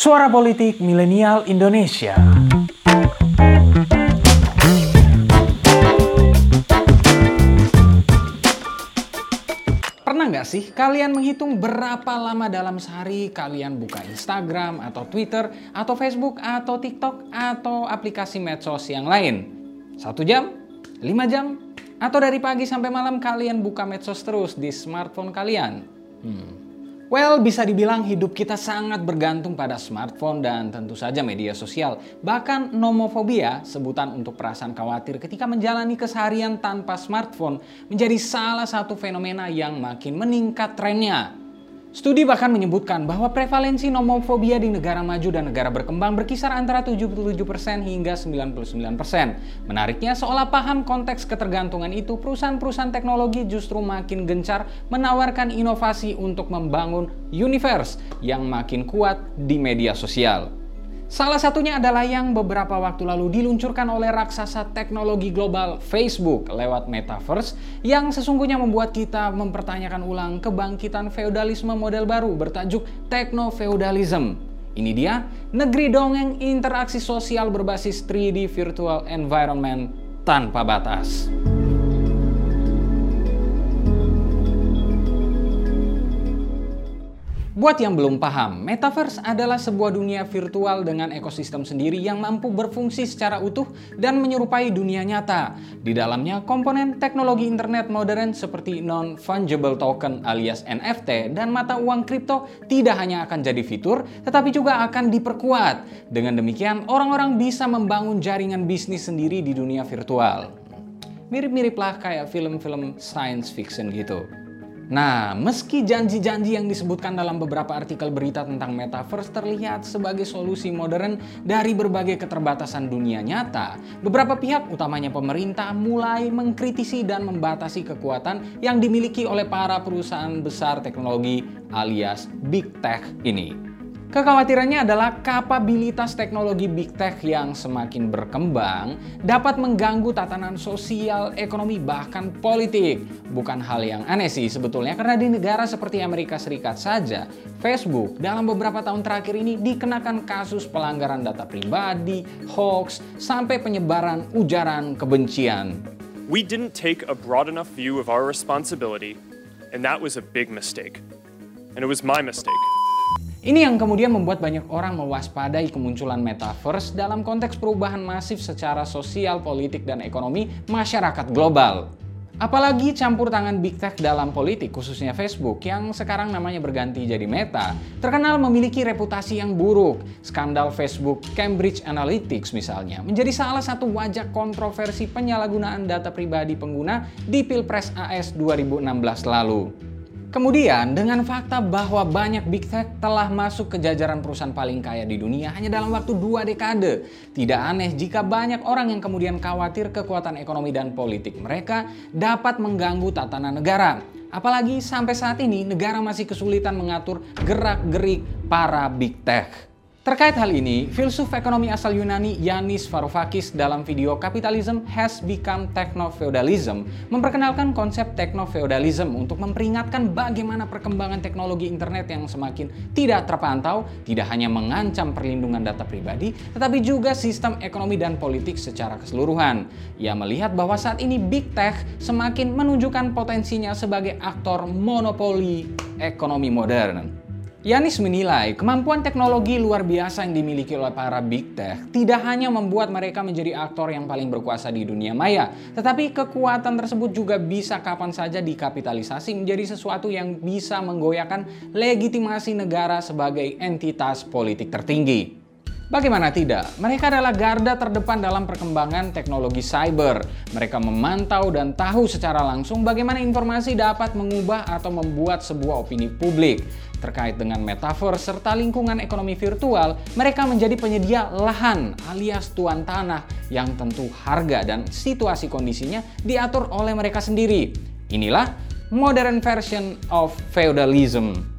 Suara Politik Milenial Indonesia. Pernah nggak sih kalian menghitung berapa lama dalam sehari kalian buka Instagram atau Twitter atau Facebook atau TikTok atau aplikasi medsos yang lain? Satu jam? Lima jam? Atau dari pagi sampai malam kalian buka medsos terus di smartphone kalian? Hmm. Well, bisa dibilang hidup kita sangat bergantung pada smartphone dan tentu saja media sosial. Bahkan nomofobia, sebutan untuk perasaan khawatir ketika menjalani keseharian tanpa smartphone, menjadi salah satu fenomena yang makin meningkat trennya. Studi bahkan menyebutkan bahwa prevalensi nomofobia di negara maju dan negara berkembang berkisar antara 77% hingga 99%. Menariknya, seolah paham konteks ketergantungan itu, perusahaan-perusahaan teknologi justru makin gencar menawarkan inovasi untuk membangun universe yang makin kuat di media sosial. Salah satunya adalah yang beberapa waktu lalu diluncurkan oleh raksasa teknologi global Facebook lewat Metaverse yang sesungguhnya membuat kita mempertanyakan ulang kebangkitan feodalisme model baru bertajuk Techno-Feudalism. Ini dia, negeri dongeng interaksi sosial berbasis 3D virtual environment tanpa batas. Buat yang belum paham, Metaverse adalah sebuah dunia virtual dengan ekosistem sendiri yang mampu berfungsi secara utuh dan menyerupai dunia nyata. Di dalamnya, komponen teknologi internet modern seperti non-fungible token alias NFT dan mata uang kripto tidak hanya akan jadi fitur, tetapi juga akan diperkuat. Dengan demikian, orang-orang bisa membangun jaringan bisnis sendiri di dunia virtual. Mirip-miriplah kayak film-film science fiction gitu. Nah, meski janji-janji yang disebutkan dalam beberapa artikel berita tentang metaverse terlihat sebagai solusi modern dari berbagai keterbatasan dunia nyata, beberapa pihak, utamanya pemerintah, mulai mengkritisi dan membatasi kekuatan yang dimiliki oleh para perusahaan besar teknologi alias big tech ini. Kekhawatirannya adalah kapabilitas teknologi big tech yang semakin berkembang dapat mengganggu tatanan sosial, ekonomi, bahkan politik. Bukan hal yang aneh sih sebetulnya karena di negara seperti Amerika Serikat saja, Facebook dalam beberapa tahun terakhir ini dikenakan kasus pelanggaran data pribadi, hoax, sampai penyebaran ujaran kebencian. We didn't take a broad enough view of our responsibility, and that was a big mistake. And it was my mistake. Ini yang kemudian membuat banyak orang mewaspadai kemunculan metaverse dalam konteks perubahan masif secara sosial, politik, dan ekonomi masyarakat global. Apalagi campur tangan big tech dalam politik, khususnya Facebook, yang sekarang namanya berganti jadi Meta, terkenal memiliki reputasi yang buruk. Skandal Facebook Cambridge Analytics misalnya, menjadi salah satu wajah kontroversi penyalahgunaan data pribadi pengguna di Pilpres AS 2016 lalu. Kemudian, dengan fakta bahwa banyak big tech telah masuk ke jajaran perusahaan paling kaya di dunia hanya dalam waktu dua dekade, tidak aneh jika banyak orang yang kemudian khawatir kekuatan ekonomi dan politik mereka dapat mengganggu tatanan negara. Apalagi sampai saat ini negara masih kesulitan mengatur gerak-gerik para big tech. Terkait hal ini, filsuf ekonomi asal Yunani Yanis Varoufakis dalam video Capitalism Has Become Techno-Feudalism memperkenalkan konsep techno-feudalism untuk memperingatkan bagaimana perkembangan teknologi internet yang semakin tidak terpantau tidak hanya mengancam perlindungan data pribadi, tetapi juga sistem ekonomi dan politik secara keseluruhan. Ia melihat bahwa saat ini Big Tech semakin menunjukkan potensinya sebagai aktor monopoli ekonomi modern. Yanis menilai kemampuan teknologi luar biasa yang dimiliki oleh para big tech tidak hanya membuat mereka menjadi aktor yang paling berkuasa di dunia maya, tetapi kekuatan tersebut juga bisa kapan saja dikapitalisasi menjadi sesuatu yang bisa menggoyahkan legitimasi negara sebagai entitas politik tertinggi. Bagaimana tidak? Mereka adalah garda terdepan dalam perkembangan teknologi cyber. Mereka memantau dan tahu secara langsung bagaimana informasi dapat mengubah atau membuat sebuah opini publik. Terkait dengan metaverse serta lingkungan ekonomi virtual, mereka menjadi penyedia lahan alias tuan tanah yang tentu harga dan situasi kondisinya diatur oleh mereka sendiri. Inilah modern version of feudalism.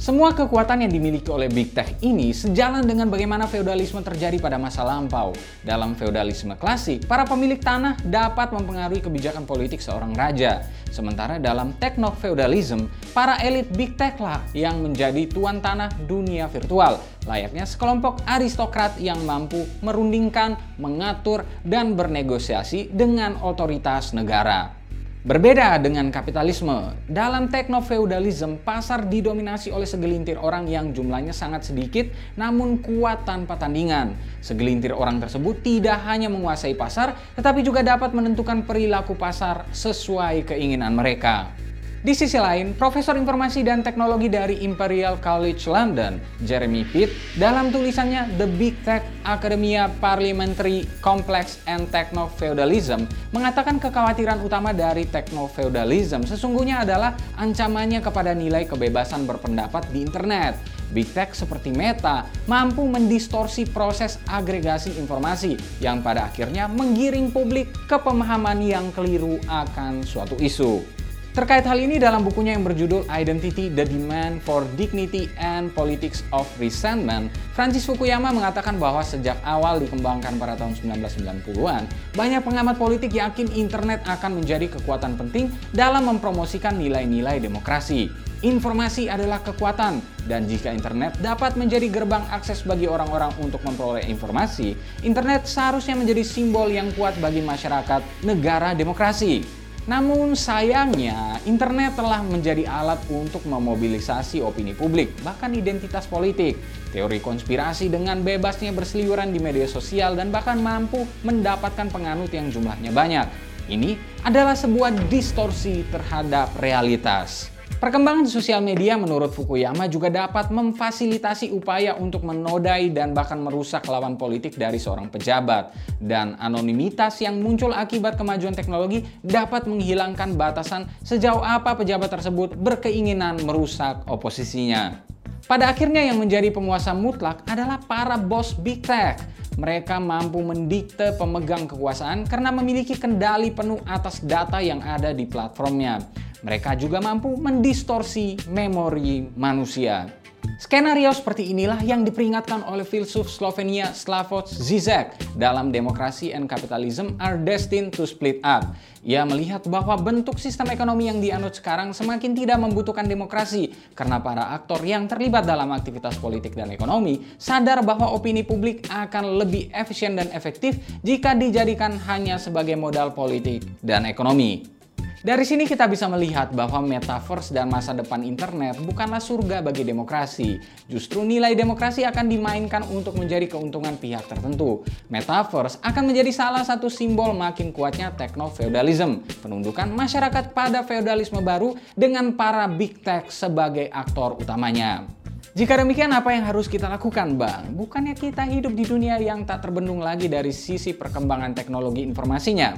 Semua kekuatan yang dimiliki oleh Big Tech ini sejalan dengan bagaimana feodalisme terjadi pada masa lampau. Dalam feodalisme klasik, para pemilik tanah dapat mempengaruhi kebijakan politik seorang raja. Sementara dalam techno-feudalism, para elit Big Tech lah yang menjadi tuan tanah dunia virtual. Layaknya sekelompok aristokrat yang mampu merundingkan, mengatur, dan bernegosiasi dengan otoritas negara. Berbeda dengan kapitalisme, dalam teknofeudalism pasar didominasi oleh segelintir orang yang jumlahnya sangat sedikit namun kuat tanpa tandingan. Segelintir orang tersebut tidak hanya menguasai pasar tetapi juga dapat menentukan perilaku pasar sesuai keinginan mereka. Di sisi lain, Profesor Informasi dan Teknologi dari Imperial College London, Jeremy Pitt, dalam tulisannya The Big Tech Academia Parliamentary Complex and Techno-Feudalism, mengatakan kekhawatiran utama dari Techno-Feudalism sesungguhnya adalah ancamannya kepada nilai kebebasan berpendapat di internet. Big Tech seperti Meta mampu mendistorsi proses agregasi informasi yang pada akhirnya menggiring publik ke pemahaman yang keliru akan suatu isu. Terkait hal ini dalam bukunya yang berjudul Identity, The Demand for Dignity and Politics of Resentment, Francis Fukuyama mengatakan bahwa sejak awal dikembangkan pada tahun 1990-an, banyak pengamat politik yakin internet akan menjadi kekuatan penting dalam mempromosikan nilai-nilai demokrasi. Informasi adalah kekuatan, dan jika internet dapat menjadi gerbang akses bagi orang-orang untuk memperoleh informasi, internet seharusnya menjadi simbol yang kuat bagi masyarakat negara demokrasi. Namun sayangnya, internet telah menjadi alat untuk memobilisasi opini publik, bahkan identitas politik. Teori konspirasi dengan bebasnya berseliweran di media sosial dan bahkan mampu mendapatkan penganut yang jumlahnya banyak. Ini adalah sebuah distorsi terhadap realitas. Perkembangan sosial media menurut Fukuyama juga dapat memfasilitasi upaya untuk menodai dan bahkan merusak lawan politik dari seorang pejabat. Dan anonimitas yang muncul akibat kemajuan teknologi dapat menghilangkan batasan sejauh apa pejabat tersebut berkeinginan merusak oposisinya. Pada akhirnya yang menjadi penguasa mutlak adalah para bos big tech. Mereka mampu mendikte pemegang kekuasaan karena memiliki kendali penuh atas data yang ada di platformnya. Mereka juga mampu mendistorsi memori manusia. Skenario seperti inilah yang diperingatkan oleh filsuf Slovenia Slavoj Zizek dalam Democracy and Capitalism are destined to split up. Ia melihat bahwa bentuk sistem ekonomi yang dianut sekarang semakin tidak membutuhkan demokrasi karena para aktor yang terlibat dalam aktivitas politik dan ekonomi sadar bahwa opini publik akan lebih efisien dan efektif jika dijadikan hanya sebagai modal politik dan ekonomi. Dari sini kita bisa melihat bahwa metaverse dan masa depan internet bukanlah surga bagi demokrasi. Justru nilai demokrasi akan dimainkan untuk menjadi keuntungan pihak tertentu. Metaverse akan menjadi salah satu simbol makin kuatnya tekno-feudalism, penundukan masyarakat pada feudalisme baru dengan para big tech sebagai aktor utamanya. Jika demikian apa yang harus kita lakukan Bang? Bukannya kita hidup di dunia yang tak terbendung lagi dari sisi perkembangan teknologi informasinya?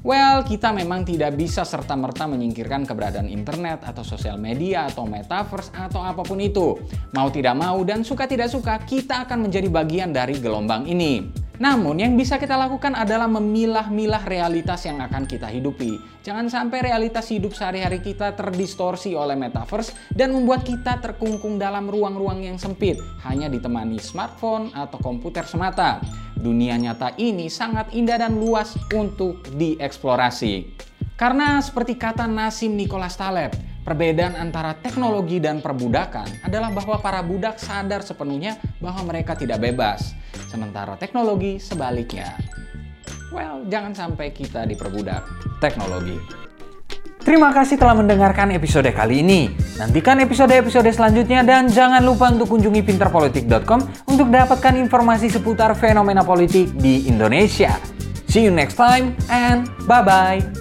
Well, kita memang tidak bisa serta-merta menyingkirkan keberadaan internet atau sosial media atau metaverse atau apa pun itu. Mau tidak mau dan suka tidak suka, kita akan menjadi bagian dari gelombang ini. Namun yang bisa kita lakukan adalah memilah-milah realitas yang akan kita hidupi. Jangan sampai realitas hidup sehari-hari kita terdistorsi oleh metaverse dan membuat kita terkungkung dalam ruang-ruang yang sempit, hanya ditemani smartphone atau komputer semata. Dunia nyata ini sangat indah dan luas untuk dieksplorasi. Karena seperti kata Nasim Nicholas Taleb, perbedaan antara teknologi dan perbudakan adalah bahwa para budak sadar sepenuhnya bahwa mereka tidak bebas sementara teknologi sebaliknya. Well, jangan sampai kita diperbudak teknologi. Terima kasih telah mendengarkan episode kali ini. Nantikan episode-episode selanjutnya dan jangan lupa untuk kunjungi pinterpolitik.com untuk dapatkan informasi seputar fenomena politik di Indonesia. See you next time and bye-bye.